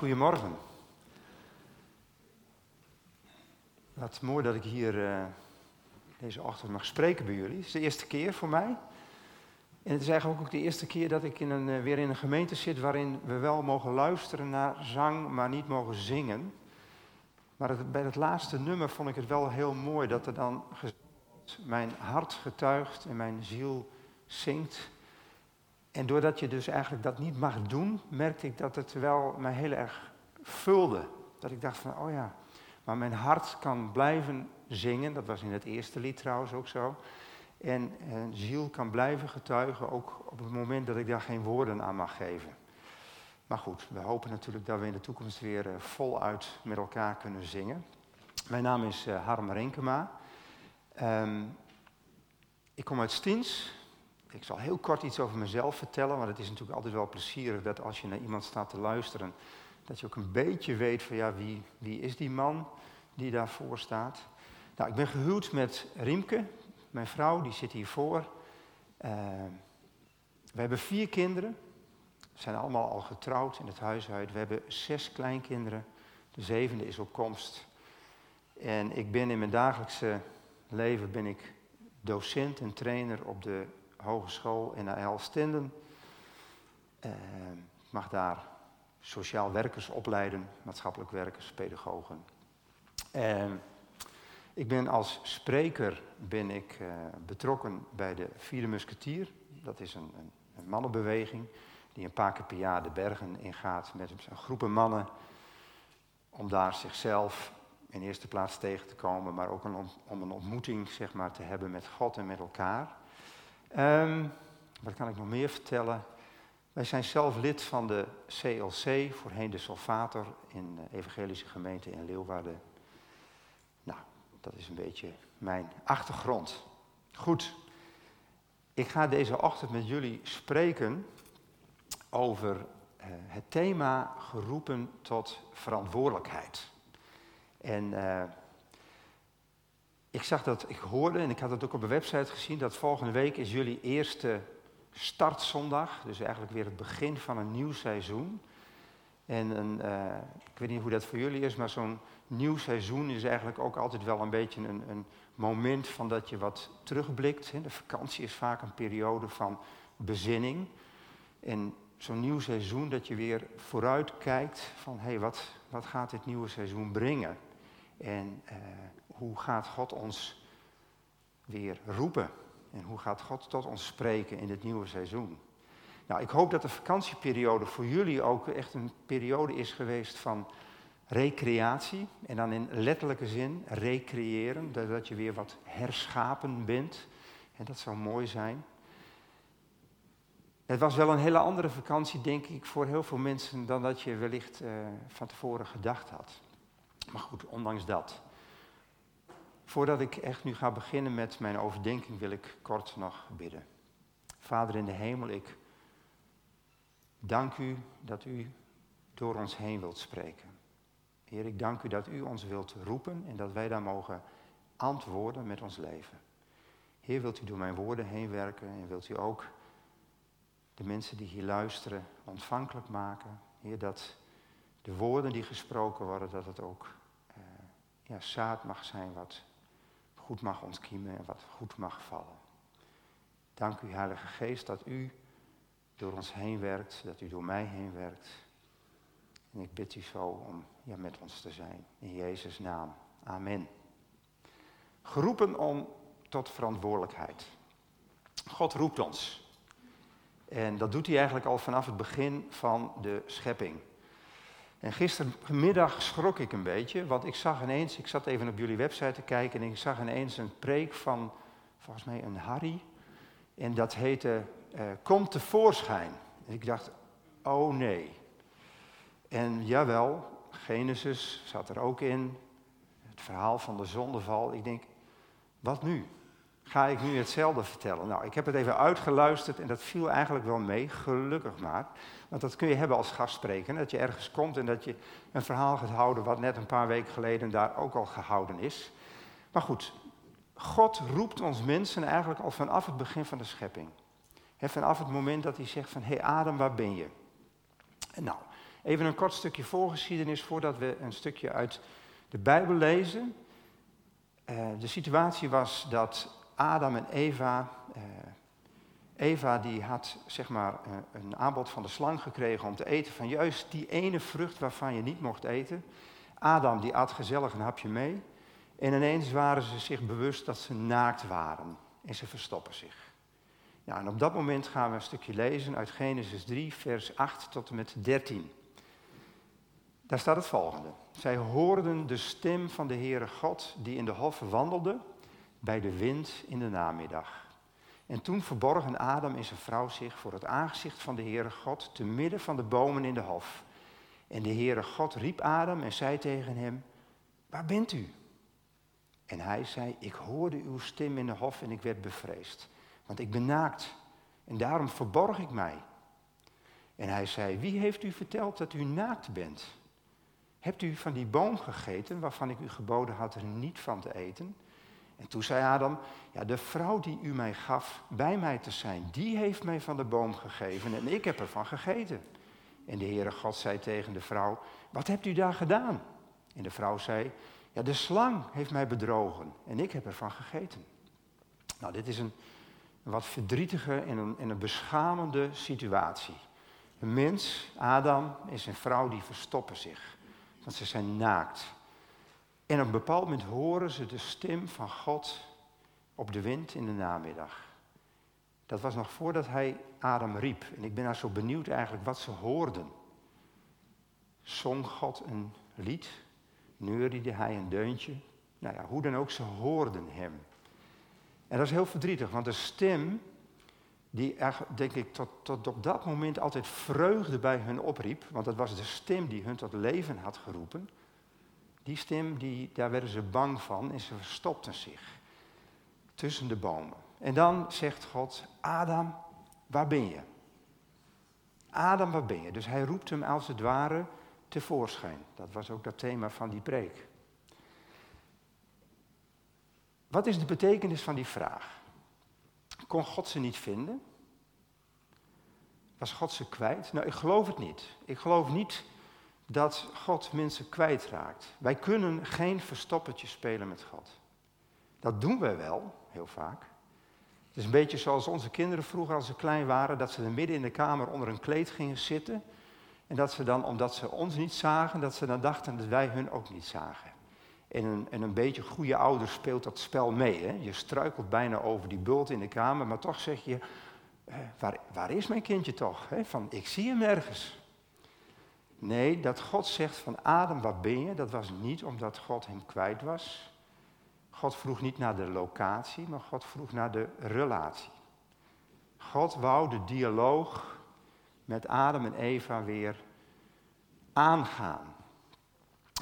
goedemorgen. Wat mooi dat ik hier eh, deze ochtend mag spreken bij jullie. Het is de eerste keer voor mij. En het is eigenlijk ook de eerste keer dat ik in een, eh, weer in een gemeente zit waarin we wel mogen luisteren naar zang, maar niet mogen zingen. Maar bij het laatste nummer vond ik het wel heel mooi dat er dan mijn hart getuigt en mijn ziel zingt. En doordat je dus eigenlijk dat niet mag doen, merkte ik dat het wel mij heel erg vulde. Dat ik dacht van, oh ja, maar mijn hart kan blijven zingen. Dat was in het eerste lied trouwens ook zo. En een ziel kan blijven getuigen, ook op het moment dat ik daar geen woorden aan mag geven. Maar goed, we hopen natuurlijk dat we in de toekomst weer eh, voluit met elkaar kunnen zingen. Mijn naam is uh, Harm Renkema. Um, ik kom uit Stiens, ik zal heel kort iets over mezelf vertellen, want het is natuurlijk altijd wel plezierig dat als je naar iemand staat te luisteren, dat je ook een beetje weet van ja, wie, wie is die man die daarvoor staat. Nou, ik ben gehuwd met Riemke, mijn vrouw, die zit hiervoor. Uh, we hebben vier kinderen, zijn allemaal al getrouwd in het huishouden. We hebben zes kleinkinderen, de zevende is op komst. En ik ben in mijn dagelijkse leven ben ik docent en trainer op de hogeschool in AL Stenden. Uh, mag daar sociaal werkers opleiden, maatschappelijk werkers, pedagogen. Uh, ik ben als spreker ben ik, uh, betrokken bij de Vierde Musketier. Dat is een, een, een, mannenbeweging die een paar keer per jaar de bergen ingaat met een groepen mannen. Om daar zichzelf in eerste plaats tegen te komen, maar ook om een ontmoeting zeg maar, te hebben met God en met elkaar. Um, wat kan ik nog meer vertellen? Wij zijn zelf lid van de CLC, voorheen de Solvator, in de Evangelische Gemeente in Leeuwarden. Nou, dat is een beetje mijn achtergrond. Goed, ik ga deze ochtend met jullie spreken over uh, het thema geroepen tot verantwoordelijkheid. En uh, ik zag dat, ik hoorde en ik had het ook op de website gezien, dat volgende week is jullie eerste startzondag. Dus eigenlijk weer het begin van een nieuw seizoen. En een, uh, ik weet niet hoe dat voor jullie is, maar zo'n nieuw seizoen is eigenlijk ook altijd wel een beetje een, een moment van dat je wat terugblikt. De vakantie is vaak een periode van bezinning. En zo'n nieuw seizoen dat je weer vooruit kijkt van hé, hey, wat, wat gaat dit nieuwe seizoen brengen? En uh, hoe gaat God ons weer roepen? En hoe gaat God tot ons spreken in dit nieuwe seizoen? Nou, ik hoop dat de vakantieperiode voor jullie ook echt een periode is geweest van recreatie. En dan in letterlijke zin recreëren, dat je weer wat herschapen bent. En dat zou mooi zijn. Het was wel een hele andere vakantie, denk ik, voor heel veel mensen dan dat je wellicht uh, van tevoren gedacht had. Maar goed, ondanks dat. Voordat ik echt nu ga beginnen met mijn overdenking, wil ik kort nog bidden. Vader in de hemel, ik dank u dat u door ons heen wilt spreken. Heer, ik dank u dat u ons wilt roepen en dat wij daar mogen antwoorden met ons leven. Heer, wilt u door mijn woorden heen werken en wilt u ook de mensen die hier luisteren ontvankelijk maken. Heer, dat de woorden die gesproken worden, dat het ook uh, ja, zaad mag zijn wat goed mag ontkiemen en wat goed mag vallen. Dank u, Heilige Geest, dat u door ons heen werkt, dat u door mij heen werkt. En ik bid u zo om ja, met ons te zijn. In Jezus' naam. Amen. Geroepen om tot verantwoordelijkheid. God roept ons. En dat doet hij eigenlijk al vanaf het begin van de schepping. En gistermiddag schrok ik een beetje, want ik zag ineens, ik zat even op jullie website te kijken en ik zag ineens een preek van, volgens mij een Harry. En dat heette uh, Kom tevoorschijn. En ik dacht, oh nee. En jawel, Genesis zat er ook in, het verhaal van de zondeval. Ik denk, wat nu? Ga ik nu hetzelfde vertellen? Nou, ik heb het even uitgeluisterd en dat viel eigenlijk wel mee, gelukkig maar. Want dat kun je hebben als gastspreker, dat je ergens komt en dat je een verhaal gaat houden wat net een paar weken geleden daar ook al gehouden is. Maar goed, God roept ons mensen eigenlijk al vanaf het begin van de schepping. vanaf het moment dat hij zegt van, hé hey Adam, waar ben je? En nou, Even een kort stukje voorgeschiedenis voordat we een stukje uit de Bijbel lezen. Uh, de situatie was dat Adam en Eva. Uh, Eva die had zeg maar uh, een aanbod van de slang gekregen om te eten van juist die ene vrucht waarvan je niet mocht eten. Adam die at gezellig een hapje mee. En ineens waren ze zich bewust dat ze naakt waren. En ze verstoppen zich. Nou, en op dat moment gaan we een stukje lezen uit Genesis 3, vers 8 tot en met 13. Daar staat het volgende. Zij hoorden de stem van de Heere God die in de hof wandelde bij de wind in de namiddag. En toen verborgen Adam en zijn vrouw zich voor het aangezicht van de Heere God te midden van de bomen in de hof. En de Heere God riep Adam en zei tegen hem, waar bent u? En hij zei, ik hoorde uw stem in de hof en ik werd bevreesd, want ik ben naakt en daarom verborg ik mij. En hij zei, wie heeft u verteld dat u naakt bent? Hebt u van die boom gegeten waarvan ik u geboden had er niet van te eten? En toen zei Adam, ja, de vrouw die u mij gaf bij mij te zijn, die heeft mij van de boom gegeven en ik heb ervan gegeten. En de Heere God zei tegen de vrouw, wat hebt u daar gedaan? En de vrouw zei, ja, de slang heeft mij bedrogen en ik heb ervan gegeten. Nou, dit is een, wat verdrietige en een, en een beschamende situatie. Een mens, Adam en zijn vrouw, die verstoppen zich. Want ze zijn naakt. En op een bepaald moment horen ze de stem van God op de wind in de namiddag. Dat was nog voordat hij Adam riep. En ik ben daar zo benieuwd eigenlijk wat ze hoorden. Zong God een lied? Neuriede hij een deuntje? Nou ja, hoe dan ook, ze hoorden hem. En dat is heel verdrietig, want de stem, die denk ik tot, tot op dat moment altijd vreugde bij hun opriep, want dat was de stem die hun tot leven had geroepen, die stem, die, daar werden ze bang van en ze verstopten zich tussen de bomen. En dan zegt God, Adam, waar ben je? Adam, waar ben je? Dus hij roept hem als het ware tevoorschijn. Dat was ook dat thema van die preek. Wat is de betekenis van die vraag? Kon God ze niet vinden? Was God ze kwijt? Nou, ik geloof het niet. Ik geloof niet dat God mensen kwijtraakt. Wij kunnen geen verstoppertje spelen met God. Dat doen wij wel, heel vaak. Het is een beetje zoals onze kinderen vroeger als ze klein waren, dat ze midden in de kamer onder een kleed gingen zitten. En dat ze dan, omdat ze ons niet zagen, dat ze dan dachten dat wij hun ook niet zagen. En een, en een beetje goede ouder speelt dat spel mee. Hè? Je struikelt bijna over die bult in de kamer, maar toch zeg je, waar, waar is mijn kindje toch? Van, ik zie hem ergens. Nee, dat God zegt van Adam, waar ben je? Dat was niet omdat God hem kwijt was. God vroeg niet naar de locatie, maar God vroeg naar de relatie. God wou de dialoog met Adam en Eva weer aangaan.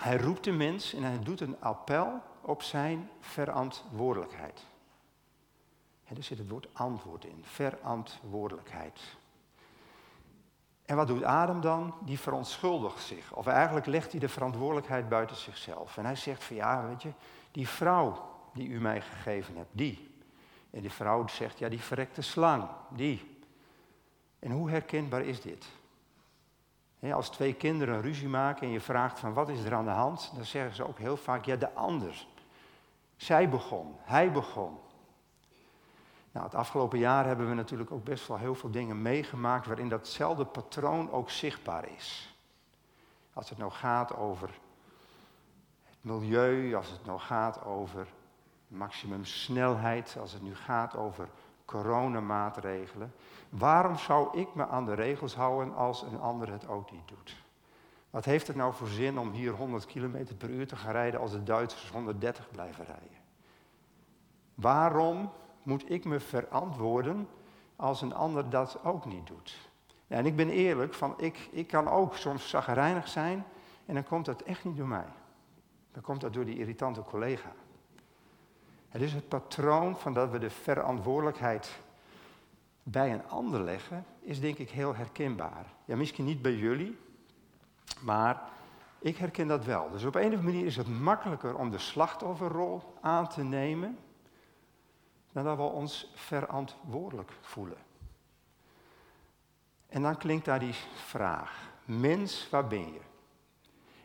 Hij roept de mens en hij doet een appel op zijn verantwoordelijkheid. En er zit het woord antwoord in, verantwoordelijkheid. En wat doet Adam dan? Die verontschuldigt zich. Of eigenlijk legt hij de verantwoordelijkheid buiten zichzelf. En hij zegt van ja, weet je, die vrouw die u mij gegeven hebt, die. En die vrouw zegt, ja, die verrekte slang, die. En hoe herkenbaar is dit? als twee kinderen ruzie maken en je vraagt van wat is er aan de hand, dan zeggen ze ook heel vaak, ja, de ander. Zij begon, hij begon. Nou, het afgelopen jaar hebben we natuurlijk ook best wel heel veel dingen meegemaakt waarin datzelfde patroon ook zichtbaar is. Als het nou gaat over het milieu, als het nou gaat over maximum snelheid, als het nu gaat over coronamaatregelen. Waarom zou ik me aan de regels houden als een ander het ook niet doet? Wat heeft het nou voor zin om hier 100 km per uur te gaan rijden als de Duitsers 130 blijven rijden? Waarom moet ik me verantwoorden als een ander dat ook niet doet? en ik ben eerlijk, van ik, ik kan ook soms zagrijnig zijn en dan komt dat echt niet door mij. Dan komt dat door die irritante collega. Het is het patroon van dat we de verantwoordelijkheid bij een ander leggen, is denk ik heel herkenbaar. Ja, misschien niet bij jullie, maar ik herken dat wel. Dus op een of andere manier is het makkelijker om de slachtofferrol aan te nemen, dan dat we ons verantwoordelijk voelen. En dan klinkt daar die vraag, Mens, waar ben je?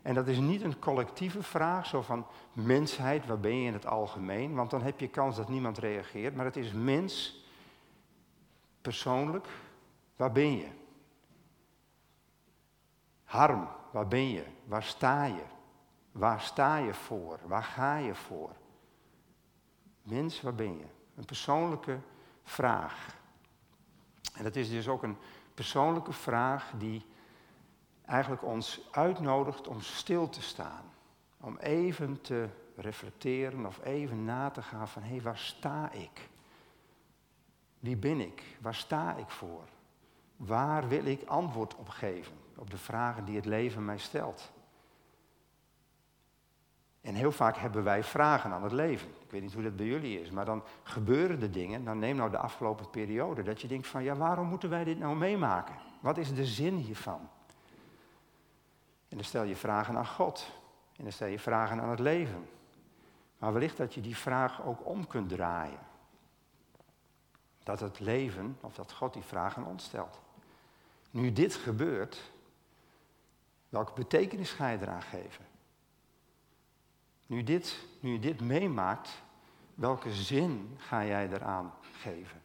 En dat is niet een collectieve vraag, zo van mensheid, waar ben je in het algemeen? Want dan heb je kans dat niemand reageert. Maar het is mens, persoonlijk, waar ben je? Harm, waar ben je? Waar sta je? Waar sta je voor? Waar ga je voor? Mens, waar ben je? Een persoonlijke vraag. En dat is dus ook een persoonlijke vraag die eigenlijk ons uitnodigt om stil te staan. Om even te reflecteren of even na te gaan van hé, hey, waar sta ik? Wie ben ik? Waar sta ik voor? Waar wil ik antwoord op geven? Op de vragen die het leven mij stelt. En heel vaak hebben wij vragen aan het leven. Ik weet niet hoe dat bij jullie is, maar dan gebeuren de dingen. Dan neem nou de afgelopen periode dat je denkt van ja, waarom moeten wij dit nou meemaken? Wat is de zin hiervan? En dan stel je vragen aan God. En dan stel je vragen aan het leven. Maar wellicht dat je die vraag ook om kunt draaien. Dat het leven, of dat God die vraag aan ons stelt. Nu dit gebeurt, welke betekenis ga je eraan geven? Nu, dit, nu je dit meemaakt, welke zin ga jij eraan geven?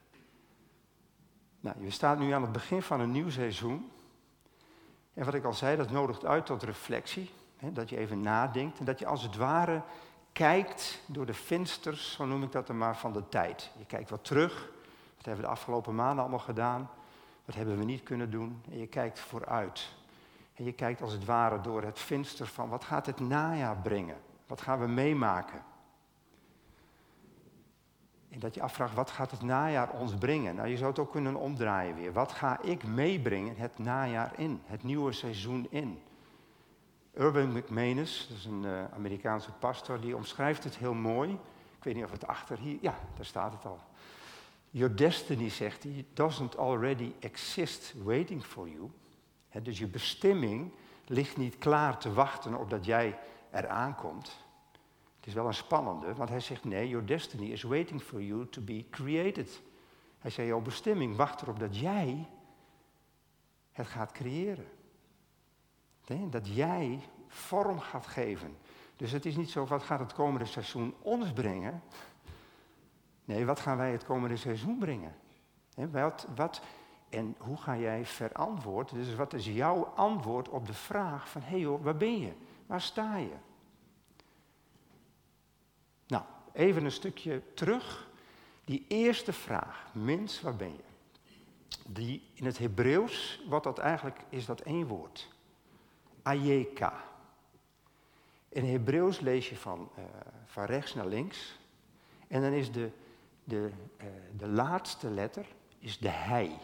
Nou, je staat nu aan het begin van een nieuw seizoen. En wat ik al zei, dat nodigt uit tot reflectie. Hè, dat je even nadenkt en dat je als het ware kijkt door de vensters, zo noem ik dat dan maar, van de tijd. Je kijkt wat terug. Wat hebben we de afgelopen maanden allemaal gedaan? Wat hebben we niet kunnen doen? En je kijkt vooruit. En je kijkt als het ware door het venster van wat gaat het najaar brengen? Wat gaan we meemaken? En dat je afvraagt, wat gaat het najaar ons brengen? Nou, je zou het ook kunnen omdraaien weer. Wat ga ik meebrengen het najaar in, het nieuwe seizoen in? Urban McManus, dat is een uh, Amerikaanse pastor, die omschrijft het heel mooi. Ik weet niet of het achter hier, ja, daar staat het al. Your destiny, zegt hij, doesn't already exist waiting for you. dus je bestemming ligt niet klaar te wachten op dat jij eraan komt. Het is wel een spannende, want hij zegt nee, your destiny is waiting for you to be created. Hij zei, jouw bestemming wacht erop dat jij het gaat creëren. Dat jij vorm gaat geven. Dus het is niet zo, wat gaat het komende seizoen ons brengen? Nee, wat gaan wij het komende seizoen brengen? wat, wat, en hoe ga jij verantwoorden? Dus wat is jouw antwoord op de vraag van, hé hey joh, waar ben je? Waar sta je? Nou, even een stukje terug. Die eerste vraag, mens, waar ben je? Die in het Hebreeuws, wat dat eigenlijk is, dat één woord. Ayeka. In het Hebreeuws lees je van, uh, van rechts naar links. En dan is de, de, uh, de laatste letter is de hij.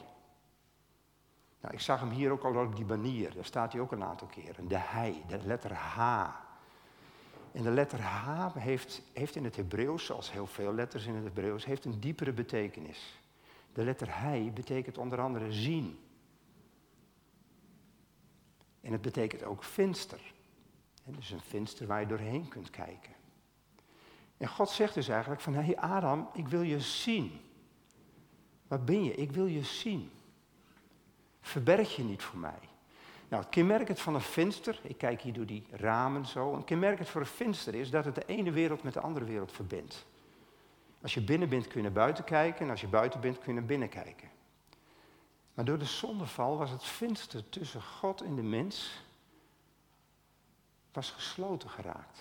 Nou, ik zag hem hier ook al op die banier. Daar staat hij ook een aantal keren. De hij, de letter H. En de letter H heeft, heeft in het Hebreeuws, zoals heel veel letters in het Hebreeuws, heeft een diepere betekenis. De letter hij betekent onder andere zien. En het betekent ook venster. dus een venster waar je doorheen kunt kijken. En God zegt dus eigenlijk van, hé hey Adam, ik wil je zien. Waar ben je? Ik wil je zien. Verberg je niet voor mij. Nou, het kenmerkend van een venster, ik kijk hier door die ramen zo, een kenmerkend voor een venster is dat het de ene wereld met de andere wereld verbindt. Als je binnen bent kun je naar buiten kijken en als je buiten bent kun je naar binnen kijken. Maar door de zondeval was het venster tussen God en de mens was gesloten geraakt.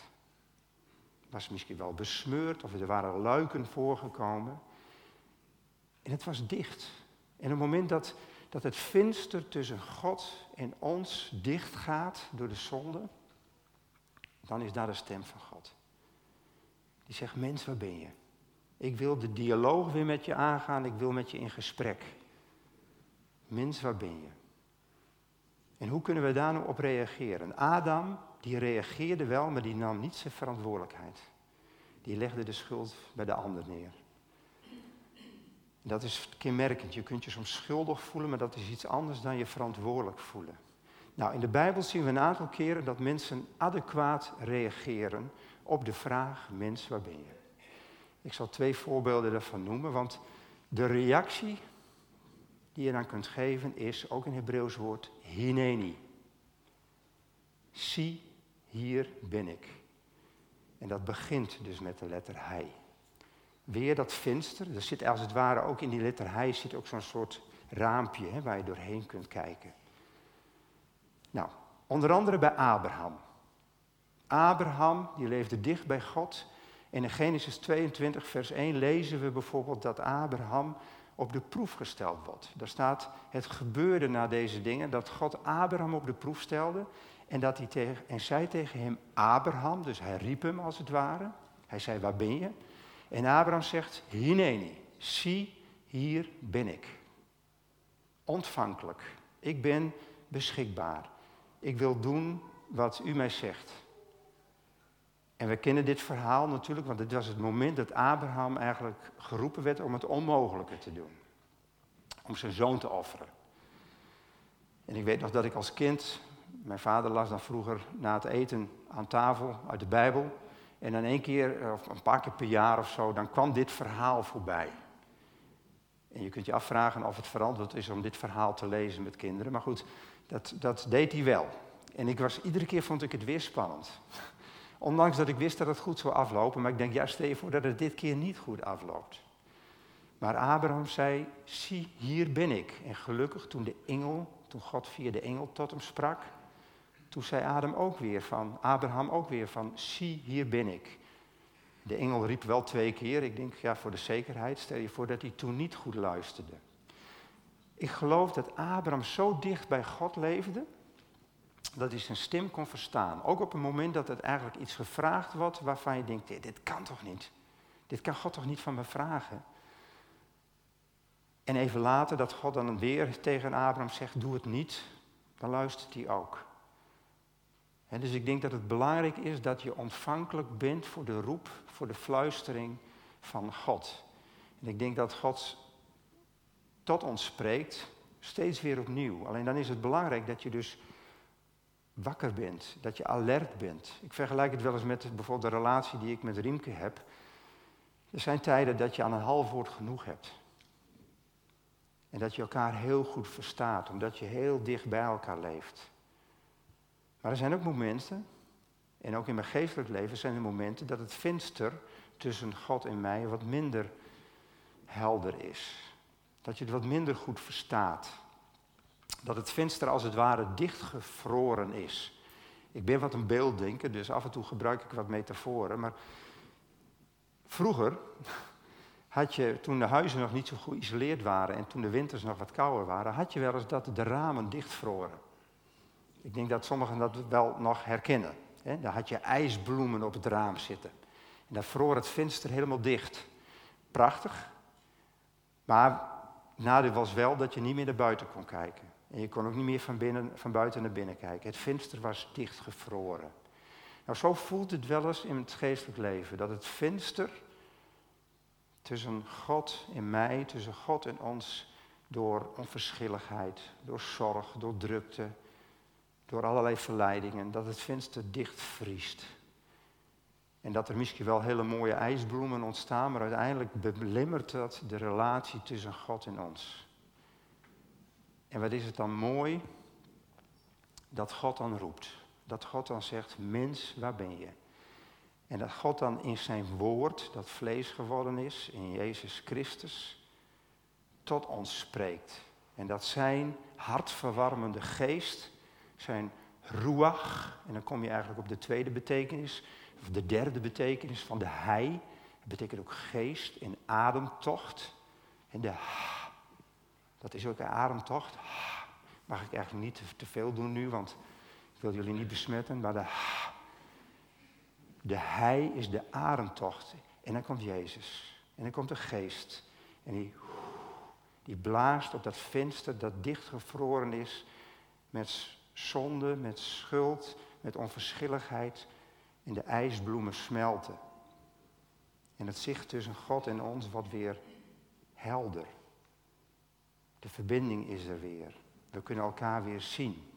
Was misschien wel besmeurd of er waren luiken voorgekomen. En het was dicht. En op het moment dat dat het venster tussen God en ons dicht gaat door de zonde, dan is daar de stem van God. Die zegt, mens, waar ben je? Ik wil de dialoog weer met je aangaan, ik wil met je in gesprek. Mens, waar ben je? En hoe kunnen we daar nou op reageren? Adam, die reageerde wel, maar die nam niet zijn verantwoordelijkheid. Die legde de schuld bij de ander neer. Dat is kenmerkend. Je kunt je soms schuldig voelen, maar dat is iets anders dan je verantwoordelijk voelen. Nou, in de Bijbel zien we een aantal keren dat mensen adequaat reageren op de vraag: mens, waar ben je? Ik zal twee voorbeelden daarvan noemen, want de reactie die je dan kunt geven is ook een Hebreeuws woord hineni. zie, hier ben ik. En dat begint dus met de letter hij. Weer dat venster, er zit als het ware ook in die letter hij zit ook zo'n soort raampje hè, waar je doorheen kunt kijken. Nou, onder andere bij Abraham. Abraham, die leefde dicht bij God. En in Genesis 22, vers 1 lezen we bijvoorbeeld dat Abraham op de proef gesteld wordt. Daar staat, het gebeurde na deze dingen dat God Abraham op de proef stelde en, dat hij tegen, en zei tegen hem, Abraham, dus hij riep hem als het ware. Hij zei, waar ben je? En Abraham zegt, Hineni, zie, hier ben ik. Ontvankelijk. Ik ben beschikbaar. Ik wil doen wat u mij zegt. En we kennen dit verhaal natuurlijk, want dit was het moment dat Abraham eigenlijk geroepen werd om het onmogelijke te doen. Om zijn zoon te offeren. En ik weet nog dat ik als kind, mijn vader las dan vroeger na het eten aan tafel uit de Bijbel. En dan één keer, of een paar keer per jaar of zo, dan kwam dit verhaal voorbij. En je kunt je afvragen of het verantwoord is om dit verhaal te lezen met kinderen. Maar goed, dat, dat deed hij wel. En ik was, iedere keer vond ik het weer spannend. Ondanks dat ik wist dat het goed zou aflopen, maar ik denk, ja, stel je voor dat het dit keer niet goed afloopt. Maar Abraham zei, zie, hier ben ik. En gelukkig toen de engel, toen God via de engel tot hem sprak, toen zei Adam ook weer van, Abraham ook weer van, zie, hier ben ik. De engel riep wel twee keer, ik denk, ja, voor de zekerheid, stel je voor dat hij toen niet goed luisterde. Ik geloof dat Abraham zo dicht bij God leefde, dat hij zijn stem kon verstaan. Ook op het moment dat het eigenlijk iets gevraagd wordt waarvan je denkt, dit, kan toch niet? Dit kan God toch niet van me vragen? En even later dat God dan weer tegen Abraham zegt, doe het niet, dan luistert hij ook. En dus ik denk dat het belangrijk is dat je ontvankelijk bent voor de roep, voor de fluistering van God. En ik denk dat God tot ons spreekt, steeds weer opnieuw. Alleen dan is het belangrijk dat je dus wakker bent, dat je alert bent. Ik vergelijk het wel eens met bijvoorbeeld de relatie die ik met Riemke heb. Er zijn tijden dat je aan een half woord genoeg hebt. En dat je elkaar heel goed verstaat, omdat je heel dicht bij elkaar leeft. Maar er zijn ook momenten, en ook in mijn geestelijk leven zijn er momenten dat het venster tussen God en mij wat minder helder is. Dat je het wat minder goed verstaat dat het venster als het ware dichtgevroren is. Ik ben wat een beelddenker, dus af en toe gebruik ik wat metaforen. Maar vroeger had je, toen de huizen nog niet zo geïsoleerd waren en toen de winters nog wat kouder waren, had je wel eens dat de ramen dichtvroren. Ik denk dat sommigen dat wel nog herkennen. Hè? Daar had je ijsbloemen op het raam zitten. En daar vroor het venster helemaal dicht. Prachtig. Maar nadeel was wel dat je niet meer naar buiten kon kijken. En je kon ook niet meer van, binnen, van buiten naar binnen kijken. Het venster was dichtgevroren. Nou, zo voelt het wel eens in het geestelijk leven. Dat het venster tussen God en mij, tussen God en ons, door onverschilligheid, door zorg, door drukte, door allerlei verleidingen, dat het venster dichtvriest. En dat er misschien wel hele mooie ijsbloemen ontstaan, maar uiteindelijk belemmert dat de relatie tussen God en ons. En wat is het dan mooi dat God dan roept. Dat God dan zegt, mens, waar ben je? En dat God dan in zijn woord, dat vlees geworden is, in Jezus Christus, tot ons spreekt. En dat zijn hartverwarmende geest, zijn ruach, en dan kom je eigenlijk op de tweede betekenis, of de derde betekenis van de hij. Dat betekent ook geest in ademtocht. En de dat is ook een ademtocht. Mag ik eigenlijk niet te veel doen nu, want ik wil jullie niet besmetten. Maar de, de hij is de ademtocht. En dan komt Jezus. En dan komt de geest. En die, die blaast op dat venster dat dichtgevroren is. Met zonde, met schuld, met onverschilligheid. En de ijsbloemen smelten. En het zicht tussen God en ons wordt weer helder. De verbinding is er weer. We kunnen elkaar weer zien.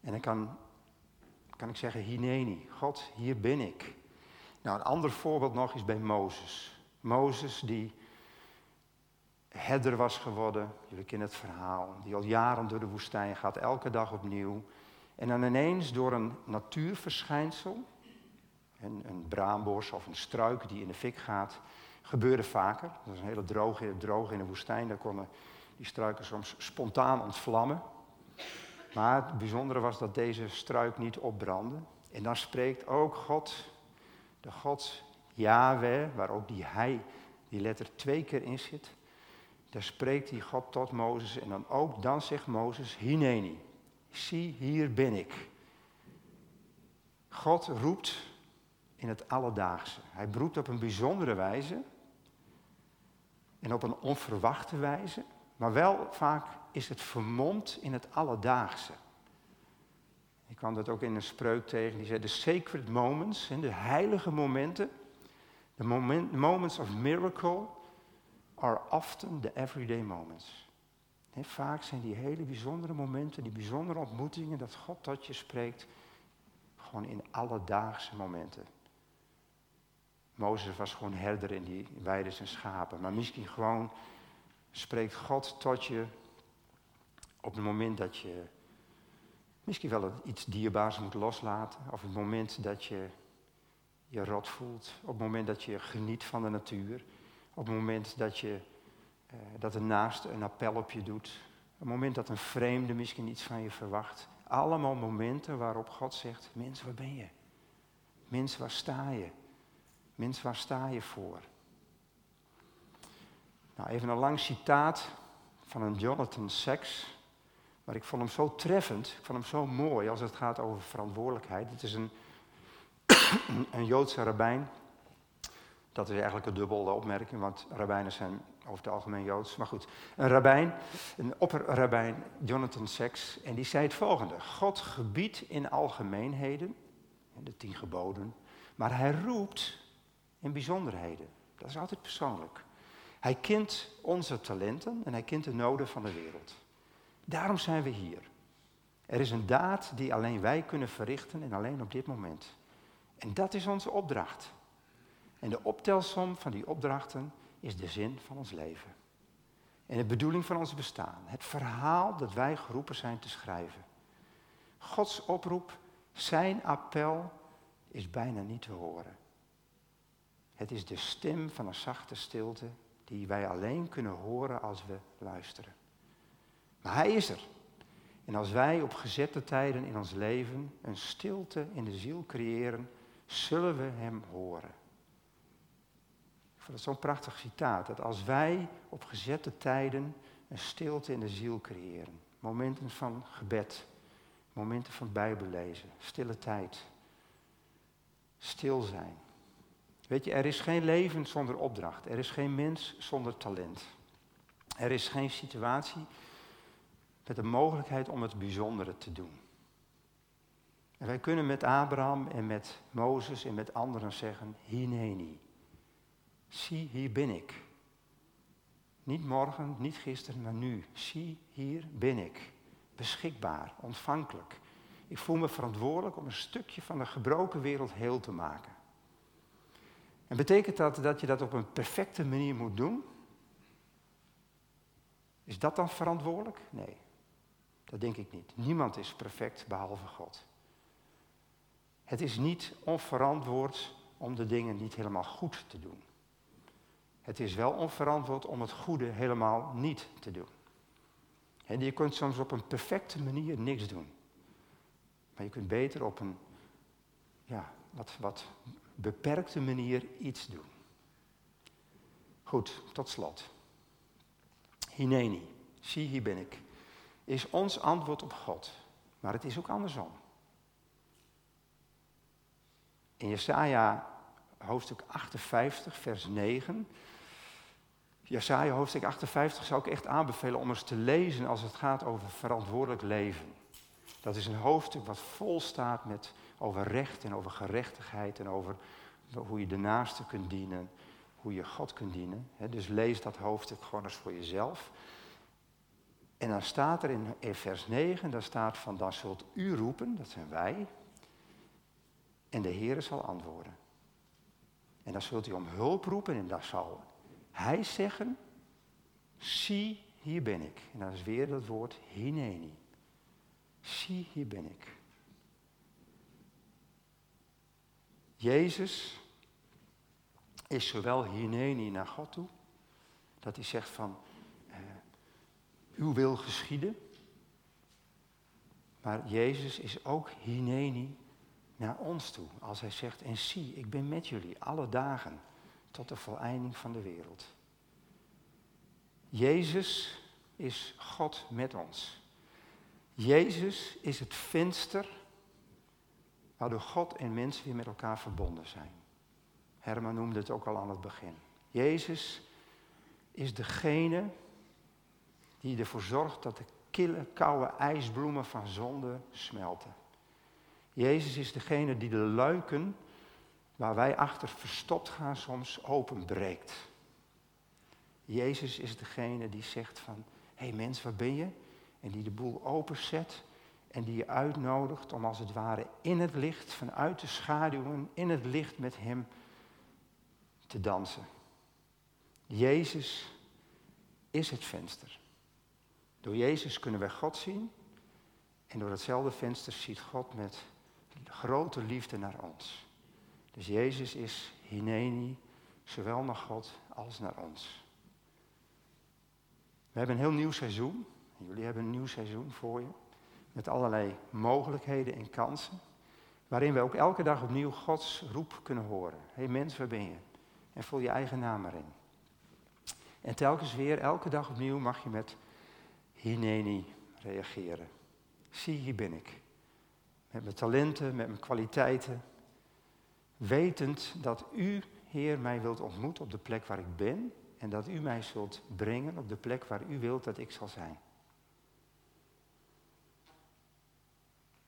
En dan kan, kan ik zeggen, Hineni, God, hier ben ik. Nou, een ander voorbeeld nog is bij Mozes. Mozes die herder was geworden, jullie kennen het verhaal, die al jaren door de woestijn gaat, elke dag opnieuw. En dan ineens door een natuurverschijnsel, een, een braambos of een struik die in de fik gaat, gebeurde vaker. Dat is een hele droge, droge in de woestijn, daar konden die struiken soms spontaan ontvlammen. Maar het bijzondere was dat deze struik niet opbrandde. En dan spreekt ook God, de God Yahweh, waar ook die hij, die letter twee keer in zit. Daar spreekt die God tot Mozes en dan ook dan zegt Mozes, Hineni, zie hier ben ik. God roept in het alledaagse. Hij roept op een bijzondere wijze en op een onverwachte wijze, maar wel vaak is het vermomd in het alledaagse. Ik kwam dat ook in een spreuk tegen, die zei de sacred moments, de heilige momenten, de moments of miracle are often the everyday moments. vaak zijn die hele bijzondere momenten, die bijzondere ontmoetingen, dat God tot je spreekt, gewoon in alledaagse momenten. Mozes was gewoon herder in die weiden zijn schapen. Maar misschien gewoon spreekt God tot je op het moment dat je misschien wel iets dierbaars moet loslaten. Of het moment dat je je rot voelt. Op het moment dat je geniet van de natuur. Op het moment dat, je, eh, dat een naaste een appel op je doet. Op het moment dat een vreemde misschien iets van je verwacht. Allemaal momenten waarop God zegt, mens, waar ben je? Mens, waar sta je? Mens, waar sta je voor? Nou, even een lang citaat van een Jonathan Sacks. Maar ik vond hem zo treffend, ik vond hem zo mooi als het gaat over verantwoordelijkheid. Het is een, een Joodse rabbijn. Dat is eigenlijk een dubbele opmerking, want rabbijnen zijn over het algemeen Joods. Maar goed, een rabbijn, een opperrabbijn, Jonathan Sacks, en die zei het volgende. God gebiedt in algemeenheden, de tien geboden, maar hij roept in bijzonderheden. Dat is altijd persoonlijk. Hij kent onze talenten en hij kent de noden van de wereld. Daarom zijn we hier. Er is een daad die alleen wij kunnen verrichten en alleen op dit moment. En dat is onze opdracht. En de optelsom van die opdrachten is de zin van ons leven. En de bedoeling van ons bestaan. Het verhaal dat wij geroepen zijn te schrijven. Gods oproep, zijn appel is bijna niet te horen. Het is de stem van een zachte stilte die wij alleen kunnen horen als we luisteren. Maar Hij is er. En als wij op gezette tijden in ons leven een stilte in de ziel creëren, zullen we Hem horen. Vond het zo'n prachtig citaat, dat als wij op gezette tijden een stilte in de ziel creëren, momenten van gebed, momenten van bijbellezen, stille tijd, stil zijn, Weet je, er is geen leven zonder opdracht. Er is geen mens zonder talent. Er is geen situatie met de mogelijkheid om het bijzondere te doen. En wij kunnen met Abraham en met Mozes en met anderen zeggen, hineni. Zie, hier ben ik. Niet morgen, niet gisteren, maar nu. Zie, hier ben ik. Beschikbaar, ontvankelijk. Ik voel me verantwoordelijk om een stukje van de gebroken wereld heel te maken. En betekent dat dat je dat op een perfecte manier moet doen? Is dat dan verantwoordelijk? Nee, dat denk ik niet. Niemand is perfect behalve God. Het is niet onverantwoord om de dingen niet helemaal goed te doen. Het is wel onverantwoord om het goede helemaal niet te doen. En je kunt soms op een perfecte manier niks doen. Maar je kunt beter op een ja, wat, wat beperkte manier iets doen. Goed, tot slot. Hineni, zie hier ben ik, is ons antwoord op God. Maar het is ook andersom. In Jesaja hoofdstuk 58, vers 9. Jesaja hoofdstuk 58 zou ik echt aanbevelen om eens te lezen als het gaat over verantwoordelijk leven. Dat is een hoofdstuk wat vol staat met over recht en over gerechtigheid en over hoe je de naaste kunt dienen, hoe je God kunt dienen. Dus lees dat hoofdstuk gewoon eens voor jezelf. En dan staat er in vers 9, daar staat van, dan zult u roepen, dat zijn wij, en de Heer zal antwoorden. En dan zult u om hulp roepen en dan zal hij zeggen, zie, hier ben ik. En dat is weer dat woord hineni. Zie, hier ben ik. Jezus is zowel hineni naar God toe, dat hij zegt van, uh, uw wil geschieden. Maar Jezus is ook hineni naar ons toe, als hij zegt, en zie, ik ben met jullie alle dagen tot de voleinding van de wereld. Jezus is God met ons. Jezus is het venster waardoor God en mensen weer met elkaar verbonden zijn. Herman noemde het ook al aan het begin. Jezus is degene die ervoor zorgt dat de kille, koude ijsbloemen van zonde smelten. Jezus is degene die de luiken waar wij achter verstopt gaan soms openbreekt. Jezus is degene die zegt van, hé hey mens, waar ben je? En die de boel openzet en die je uitnodigt om als het ware in het licht, vanuit de schaduwen, in het licht met Hem te dansen. Jezus is het venster. Door Jezus kunnen wij God zien en door hetzelfde venster ziet God met grote liefde naar ons. Dus Jezus is Hineni, zowel naar God als naar ons. We hebben een heel nieuw seizoen. Jullie hebben een nieuw seizoen voor je. Met allerlei mogelijkheden en kansen. Waarin we ook elke dag opnieuw Gods roep kunnen horen. Hé hey mens, waar ben je? En vul je eigen naam erin. En telkens weer, elke dag opnieuw, mag je met Hineni reageren. Zie, hier ben ik. Met mijn talenten, met mijn kwaliteiten. Wetend dat u, Heer, mij wilt ontmoeten op de plek waar ik ben. En dat u mij zult brengen op de plek waar u wilt dat ik zal zijn.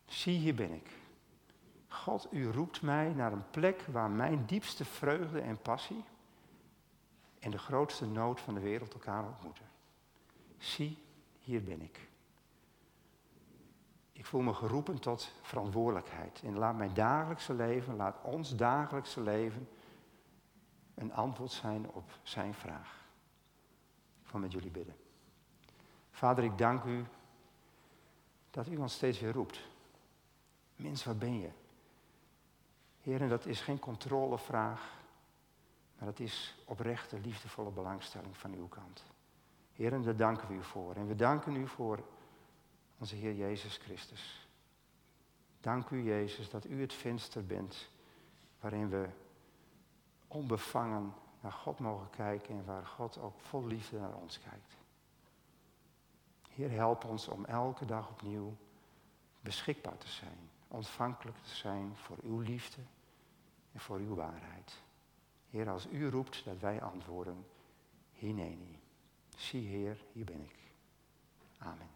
Zie, hier ben ik. God, u roept mij naar een plek waar mijn diepste vreugde en passie en de grootste nood van de wereld elkaar ontmoeten. Zie, hier ben ik. Ik voel me geroepen tot verantwoordelijkheid. En laat mijn dagelijkse leven, laat ons dagelijkse leven een antwoord zijn op zijn vraag. Ik wil met jullie bidden. Vader, ik dank u dat u ons steeds weer roept. Mens, waar ben je? Heer, dat is geen controlevraag, maar dat is oprechte, liefdevolle belangstelling van uw kant. Heer, daar danken we u voor. En we danken u voor onze Heer Jezus Christus. Dank u, Jezus, dat u het venster bent waarin we onbevangen naar God mogen kijken en waar God ook vol liefde naar ons kijkt. Heer, help ons om elke dag opnieuw beschikbaar te zijn, ontvankelijk te zijn voor uw liefde en voor uw waarheid. Heer, als u roept dat wij antwoorden, hineni. Zie Heer, hier ben ik. Amen.